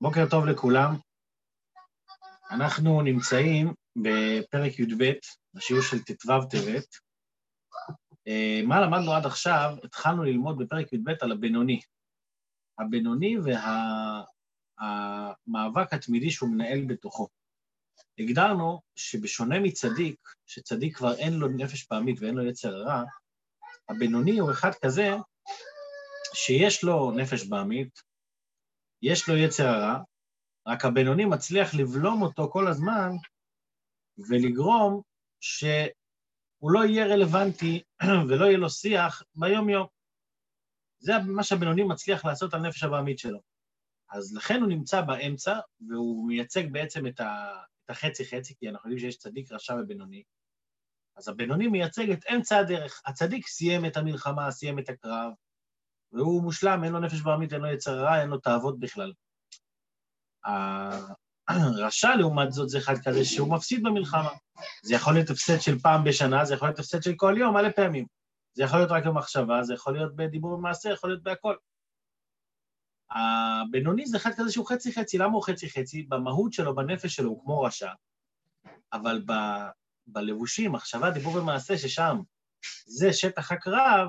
בוקר טוב לכולם. אנחנו נמצאים בפרק י"ב, בשיעור של ט"ו טבת. אה, מה למדנו עד עכשיו? התחלנו ללמוד בפרק י"ב על הבינוני. הבינוני והמאבק התמידי שהוא מנהל בתוכו. הגדרנו שבשונה מצדיק, שצדיק כבר אין לו נפש פעמית ואין לו יצר הרע, הבינוני הוא אחד כזה שיש לו נפש בעמית, יש לו יצר הרע, רק הבינוני מצליח לבלום אותו כל הזמן ולגרום שהוא לא יהיה רלוונטי ולא יהיה לו שיח ביום-יום. זה מה שהבינוני מצליח לעשות על נפש הבעמית שלו. אז לכן הוא נמצא באמצע, והוא מייצג בעצם את, ה, את החצי-חצי, כי אנחנו יודעים שיש צדיק, רשע ובינוני. אז הבינוני מייצג את אמצע הדרך. הצדיק סיים את המלחמה, סיים את הקרב, והוא מושלם, אין לו נפש בעמית, אין לו יצר רע, אין לו תאוות בכלל. הרשע, לעומת זאת, זה אחד כזה שהוא מפסיד במלחמה. זה יכול להיות הפסד של פעם בשנה, זה יכול להיות הפסד של כל יום, מלא פעמים. זה יכול להיות רק במחשבה, זה יכול להיות בדיבור ומעשה, יכול להיות בהכל. הבינוני זה אחד כזה שהוא חצי-חצי. למה הוא חצי-חצי? במהות שלו, בנפש שלו, הוא כמו רשע, אבל ב... בלבושים, מחשבה, דיבור ומעשה, ששם זה שטח הקרב,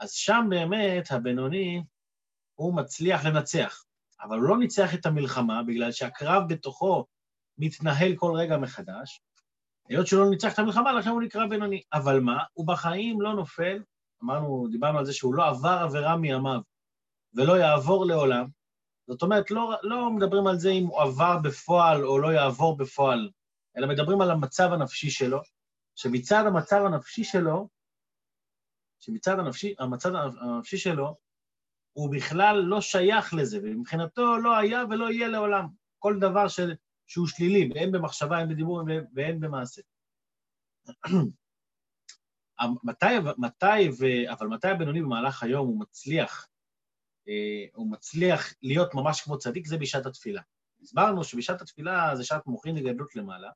אז שם באמת הבינוני, הוא מצליח לנצח. אבל הוא לא ניצח את המלחמה, בגלל שהקרב בתוכו מתנהל כל רגע מחדש. היות שהוא לא ניצח את המלחמה, לכן הוא נקרא בינוני. אבל מה? הוא בחיים לא נופל, אמרנו, דיברנו על זה שהוא לא עבר עבירה מימיו ולא יעבור לעולם. זאת אומרת, לא, לא מדברים על זה אם הוא עבר בפועל או לא יעבור בפועל, אלא מדברים על המצב הנפשי שלו, שמצד המצב הנפשי שלו, שמצד הנפשי, המצב הנפשי שלו, הוא בכלל לא שייך לזה, ומבחינתו לא היה ולא יהיה לעולם. כל דבר של, שהוא שלילי, הן במחשבה, הן בדיבור והן במעשה. מתי, מתי, ו, אבל מתי הבינוני במהלך היום הוא מצליח, אה, הוא מצליח להיות ממש כמו צדיק, זה בשעת התפילה. הסברנו שבשעת התפילה זה שעת מוחין לגדלות למעלה.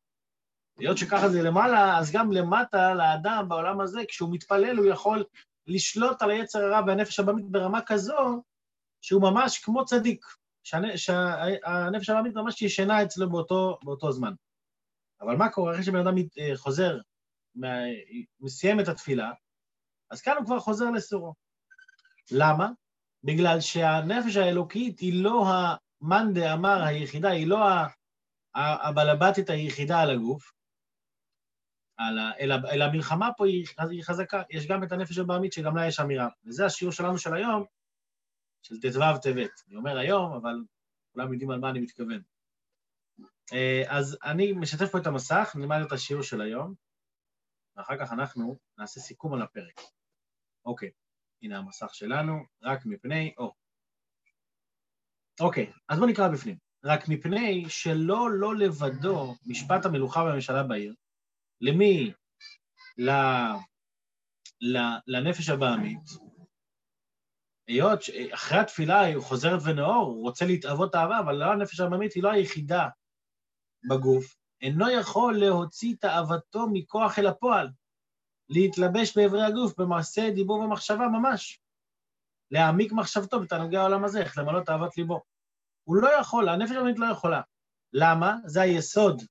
היות שככה זה למעלה, אז גם למטה, לאדם בעולם הזה, כשהוא מתפלל, הוא יכול לשלוט על היצר הרע והנפש הבאמית ברמה כזו, שהוא ממש כמו צדיק, שהנפש הבאמית ממש ישנה אצלו באותו, באותו זמן. אבל מה קורה אחרי שבן אדם אה, חוזר, מסיים את התפילה, אז כאן הוא כבר חוזר לסורו. למה? בגלל שהנפש האלוקית היא לא המאן דאמר היחידה, היא לא הבלבטית היחידה על הגוף, אלא, אלא המלחמה פה היא, היא חזקה, יש גם את הנפש הבעמית שגם לה יש אמירה. וזה השיעור שלנו של היום, של ט"ו טבת. אני אומר היום, אבל כולם יודעים על מה אני מתכוון. אה, אז אני משתף פה את המסך, נלמד את השיעור של היום, ואחר כך אנחנו נעשה סיכום על הפרק. אוקיי, הנה המסך שלנו, רק מפני... או. אוקיי, אז בואו נקרא בפנים. רק מפני שלא לא לבדו משפט המלוכה והממשלה בעיר, למי? לנפש הבעמית. היות שאחרי התפילה היא חוזרת ונאור, הוא רוצה להתאבות אהבה, אבל לא הנפש הבעמית היא לא היחידה בגוף, אינו יכול להוציא תאוותו מכוח אל הפועל, להתלבש באיברי הגוף במעשה דיבור ומחשבה ממש, להעמיק מחשבתו בתענוגי העולם הזה, איך למלא תאוות ליבו. הוא לא יכול, הנפש הבעמית לא יכולה. למה? זה היסוד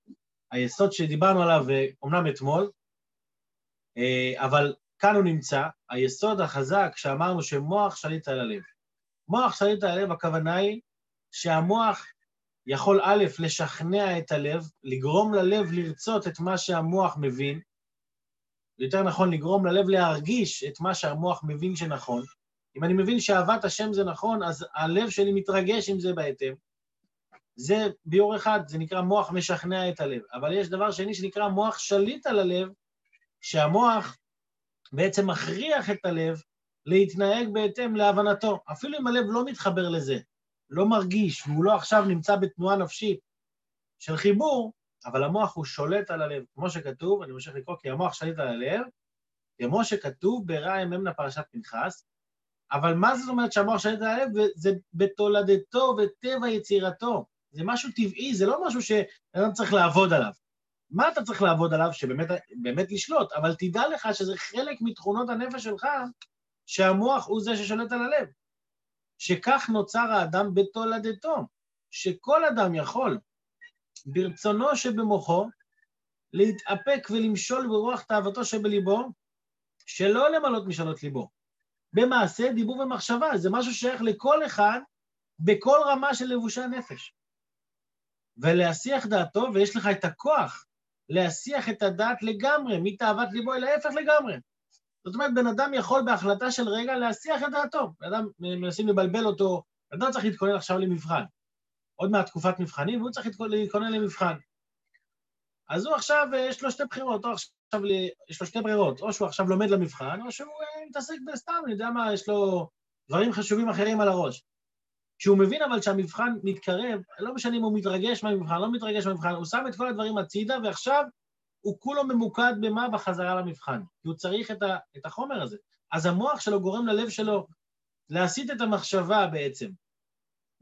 היסוד שדיברנו עליו אומנם אתמול, אה, אבל כאן הוא נמצא, היסוד החזק שאמרנו שמוח שליט על הלב. מוח שליט על הלב, הכוונה היא שהמוח יכול א', לשכנע את הלב, לגרום ללב לרצות את מה שהמוח מבין, יותר נכון, לגרום ללב להרגיש את מה שהמוח מבין שנכון. אם אני מבין שאהבת השם זה נכון, אז הלב שלי מתרגש עם זה בהתאם. זה ביור אחד, זה נקרא מוח משכנע את הלב. אבל יש דבר שני שנקרא מוח שליט על הלב, שהמוח בעצם מכריח את הלב להתנהג בהתאם להבנתו. אפילו אם הלב לא מתחבר לזה, לא מרגיש, והוא לא עכשיו נמצא בתנועה נפשית של חיבור, אבל המוח הוא שולט על הלב. כמו שכתוב, אני ממשיך לקרוא, כי המוח שליט על הלב, כמו שכתוב ברע אמנה פרשת פנחס, אבל מה זאת אומרת שהמוח שליט על הלב? זה בתולדתו וטבע יצירתו. זה משהו טבעי, זה לא משהו שאדם צריך לעבוד עליו. מה אתה צריך לעבוד עליו? שבאמת לשלוט, אבל תדע לך שזה חלק מתכונות הנפש שלך, שהמוח הוא זה ששולט על הלב. שכך נוצר האדם בתולדתו. שכל אדם יכול, ברצונו שבמוחו, להתאפק ולמשול ברוח תאוותו שבליבו, שלא למלות משאלות ליבו. במעשה, דיבור ומחשבה, זה משהו שייך לכל אחד בכל רמה של לבושי הנפש. ולהסיח דעתו, ויש לך את הכוח להסיח את הדעת לגמרי, מתאוות ליבו אל ההפך לגמרי. זאת אומרת, בן אדם יכול בהחלטה של רגע להסיח את דעתו. בן אדם, מנסים לבלבל אותו, בן אדם צריך להתכונן עכשיו למבחן. עוד מעט תקופת מבחנים, והוא צריך להתכונן למבחן. אז הוא עכשיו, אה, יש לו שתי בחירות, או עכשיו, יש לו שתי ברירות, או שהוא עכשיו לומד למבחן, או שהוא אה, מתעסק בסתם, אני יודע מה, יש לו דברים חשובים אחרים על הראש. כשהוא מבין אבל שהמבחן מתקרב, לא משנה אם הוא מתרגש מהמבחן, לא מתרגש מהמבחן, הוא שם את כל הדברים הצידה, ועכשיו הוא כולו ממוקד במה? בחזרה למבחן. כי הוא צריך את, ה, את החומר הזה. אז המוח שלו גורם ללב שלו להסיט את המחשבה בעצם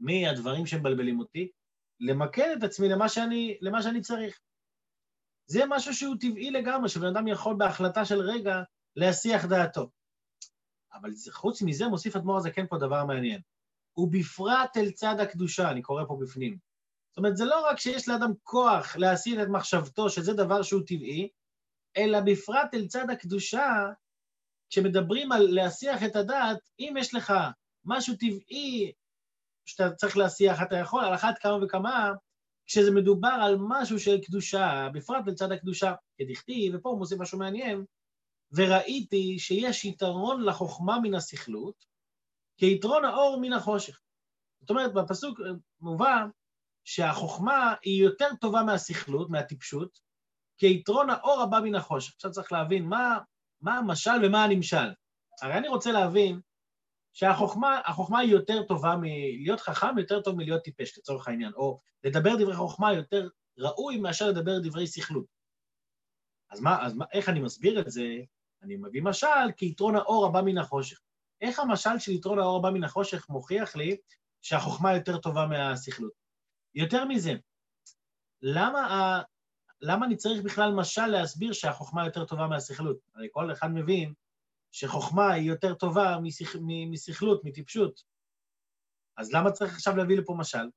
מהדברים שמבלבלים אותי, למקד את עצמי למה שאני, למה שאני צריך. זה משהו שהוא טבעי לגמרי, שבן אדם יכול בהחלטה של רגע להסיח דעתו. אבל חוץ מזה מוסיף אדמו"ר הזקן פה דבר מעניין. ובפרט אל צד הקדושה, אני קורא פה בפנים. זאת אומרת, זה לא רק שיש לאדם כוח להסיט את מחשבתו, שזה דבר שהוא טבעי, אלא בפרט אל צד הקדושה, כשמדברים על להסיח את הדעת, אם יש לך משהו טבעי שאתה צריך להסיח, אתה יכול, על אחת כמה וכמה, כשזה מדובר על משהו של קדושה, בפרט לצד הקדושה, כדכתיב, ופה הוא מוסיף משהו מעניין, וראיתי שיש יתרון לחוכמה מן הסכלות, כיתרון האור מן החושך. זאת אומרת, בפסוק מובא שהחוכמה היא יותר טובה מהסכלות, מהטיפשות, כיתרון האור הבא מן החושך. עכשיו צריך להבין מה, מה המשל ומה הנמשל. הרי אני רוצה להבין שהחוכמה החוכמה היא יותר טובה מלהיות חכם, יותר טוב מלהיות טיפש, לצורך העניין, או לדבר דברי חוכמה יותר ראוי מאשר לדבר דברי סכלות. אז, מה, אז מה, איך אני מסביר את זה? אני מביא משל כיתרון האור הבא מן החושך. איך המשל של יתרון האור הבא מן החושך מוכיח לי שהחוכמה יותר טובה מהסכלות? יותר מזה, למה, ה... למה אני צריך בכלל משל להסביר שהחוכמה יותר טובה מהסכלות? הרי כל אחד מבין שחוכמה היא יותר טובה מסכ... מסכלות, מטיפשות. אז למה צריך עכשיו להביא לפה משל?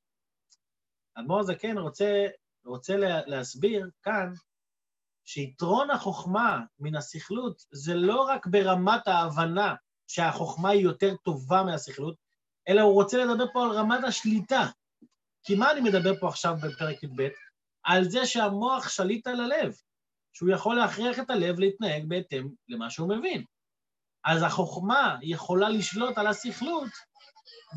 אדמו"ר הזקן רוצה, רוצה להסביר כאן שיתרון החוכמה מן הסכלות זה לא רק ברמת ההבנה שהחוכמה היא יותר טובה מהסכלות, אלא הוא רוצה לדבר פה על רמת השליטה. כי מה אני מדבר פה עכשיו בפרק י"ב? על זה שהמוח שליט על הלב, שהוא יכול להכריח את הלב להתנהג בהתאם למה שהוא מבין. אז החוכמה יכולה לשלוט על הסכלות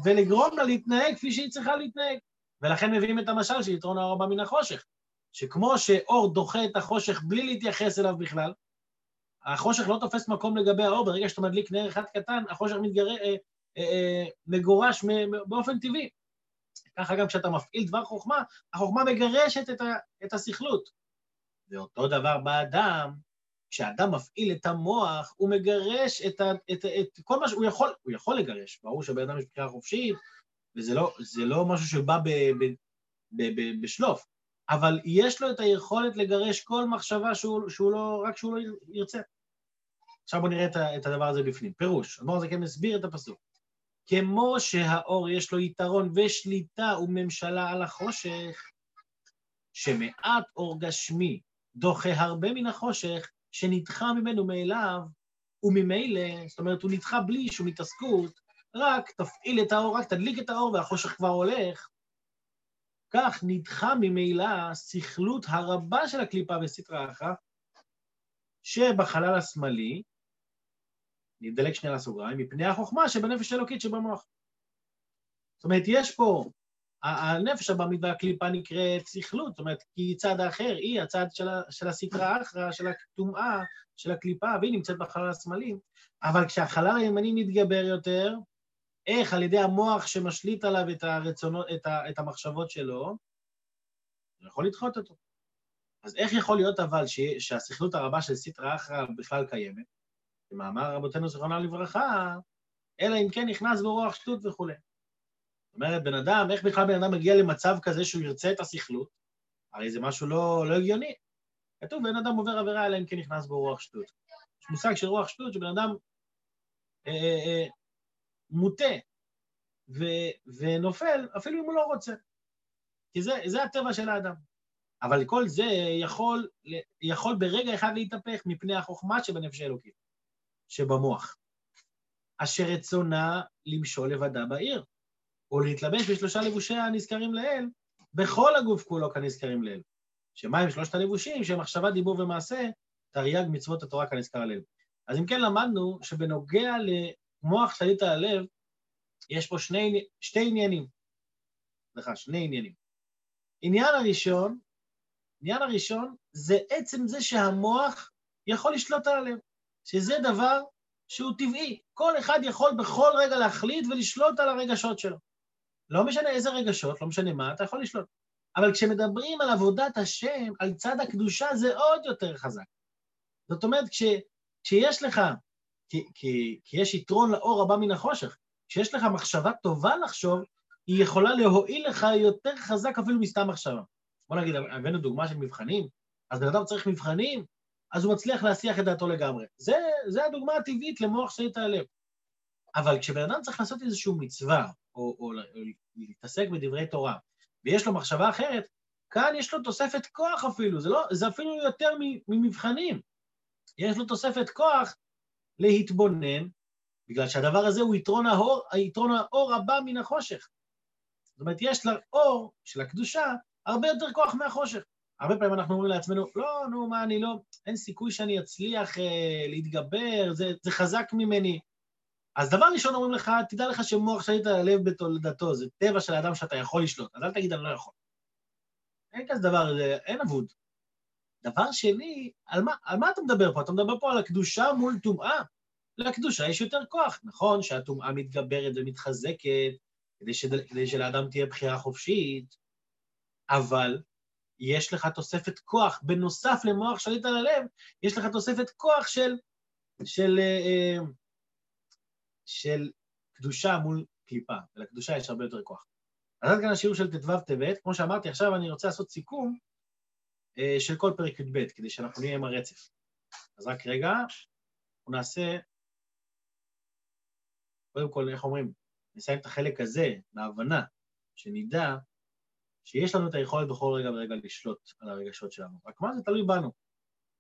ולגרום לה להתנהג כפי שהיא צריכה להתנהג. ולכן מביאים את המשל של יתרון האור הבא מן החושך, שכמו שאור דוחה את החושך בלי להתייחס אליו בכלל, החושך לא תופס מקום לגבי האור, ברגע שאתה מדליק נר אחד קטן, החושך מתגר... אה, אה, אה, מגורש באופן טבעי. ככה גם כשאתה מפעיל דבר חוכמה, החוכמה מגרשת את, ה... את הסכלות. ואותו דבר באדם, כשאדם מפעיל את המוח, הוא מגרש את, ה, את, את כל מה שהוא יכול, הוא יכול לגרש, ברור שבן אדם יש בחירה חופשית, וזה לא, לא משהו שבא ב, ב, ב, ב, בשלוף, אבל יש לו את היכולת לגרש כל מחשבה שהוא, שהוא לא, רק שהוא לא ירצה. עכשיו בואו נראה את, הדבר הזה בפנים. פירוש, אדמו"ר זה כן מסביר את הפסוק. כמו שהאור יש לו יתרון ושליטה וממשלה על החושך, שמעט אור גשמי דוחה הרבה מן החושך, שנדחה ממנו מאליו, וממילא, זאת אומרת, הוא נדחה בלי שום התעסקות, רק תפעיל את האור, רק תדליק את האור והחושך כבר הולך. כך נדחה ממילא סכלות הרבה של הקליפה וסטרא אחרא, שבחלל השמאלי, נדלק שנייה לסוגריים, מפני החוכמה שבנפש האלוקית שבמוח. זאת אומרת, יש פה הנפש הבמית והקליפה נקראת סכלות, זאת אומרת, כי היא צד האחר, היא הצד של, של הסטרא אחרא, של הטומאה, של הקליפה, והיא נמצאת בחלל השמאלי. אבל כשהחלל הימני מתגבר יותר, איך? על ידי המוח שמשליט עליו את הרצונות, את, ה, את המחשבות שלו, הוא יכול לדחות אותו. אז איך יכול להיות אבל ש, שהסכלות הרבה של סטרא אחרא בכלל קיימת? במאמר רבותינו זיכרונם לברכה, אלא אם כן נכנס ברוח שטות וכולי. אומרת, בן אדם, איך בכלל בן אדם מגיע למצב כזה שהוא ירצה את הסכלות? הרי זה משהו לא, לא הגיוני. כתוב, בן אדם עובר עבירה אלא אם כן נכנס בו רוח שטות. יש מושג של רוח שטות, שבן אדם אה, אה, אה, מוטה ו, ונופל, אפילו אם הוא לא רוצה. כי זה, זה הטבע של האדם. אבל כל זה יכול, יכול ברגע אחד להתהפך מפני החוכמה שבנפש האלוקית, שבמוח, אשר רצונה למשול לבדה בעיר, או להתלבש בשלושה לבושי הנזכרים לאל, בכל הגוף כולו כנזכרים לאל. שמה הם שלושת הלבושים? שהם מחשבה, דיבור ומעשה, תרי"ג מצוות התורה כנזכר הלב. אז אם כן למדנו שבנוגע למוח שליט הלב, יש פה שני, שתי עניינים. סליחה, שני עניינים. עניין הראשון, עניין הראשון זה עצם זה שהמוח יכול לשלוט על הלב, שזה דבר שהוא טבעי. כל אחד יכול בכל רגע להחליט ולשלוט על הרגשות שלו. לא משנה איזה רגשות, לא משנה מה, אתה יכול לשלוט. אבל כשמדברים על עבודת השם, על צד הקדושה, זה עוד יותר חזק. זאת אומרת, כש, כשיש לך, כי, כי, כי יש יתרון לאור הבא מן החושך, כשיש לך מחשבה טובה לחשוב, היא יכולה להועיל לך יותר חזק אפילו מסתם מחשבה. בוא נגיד, הבאנו דוגמה של מבחנים, אז בן אדם צריך מבחנים, אז הוא מצליח להסיח את דעתו לגמרי. זה, זה הדוגמה הטבעית למוח שליט הלב. אבל כשבן אדם צריך לעשות איזושהי מצווה, או, או, או להתעסק בדברי תורה, ויש לו מחשבה אחרת, כאן יש לו תוספת כוח אפילו, זה, לא, זה אפילו יותר ממבחנים. יש לו תוספת כוח להתבונן, בגלל שהדבר הזה הוא יתרון האור, היתרון האור הבא מן החושך. זאת אומרת, יש לאור של הקדושה הרבה יותר כוח מהחושך. הרבה פעמים אנחנו אומרים לעצמנו, לא, נו, מה, אני לא, אין סיכוי שאני אצליח אה, להתגבר, זה, זה חזק ממני. אז דבר ראשון אומרים לך, תדע לך שמוח שליט על הלב בתולדתו, זה טבע של האדם שאתה יכול לשלוט, אז אל תגיד, אני לא יכול. אין כזה דבר, אין אבוד. דבר שני, על מה, על מה אתה מדבר פה? אתה מדבר פה על הקדושה מול טומאה. לקדושה יש יותר כוח. נכון שהטומאה מתגברת ומתחזקת, כדי, שד... כדי שלאדם תהיה בחירה חופשית, אבל יש לך תוספת כוח, בנוסף למוח שליט על הלב, יש לך תוספת כוח של, של, אה, של קדושה מול קליפה, ולקדושה יש הרבה יותר כוח. אז עד כאן השיעור של ט"ו טבת, כמו שאמרתי, עכשיו אני רוצה לעשות סיכום אה, של כל פרק י"ב, כדי שאנחנו נהיה עם הרצף. אז רק רגע, אנחנו נעשה, קודם כל, איך אומרים, נסיים את החלק הזה, בהבנה, שנדע שיש לנו את היכולת בכל רגע ורגע לשלוט על הרגשות שלנו. רק מה זה תלוי בנו,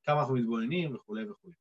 כמה אנחנו מתבוננים וכולי וכולי.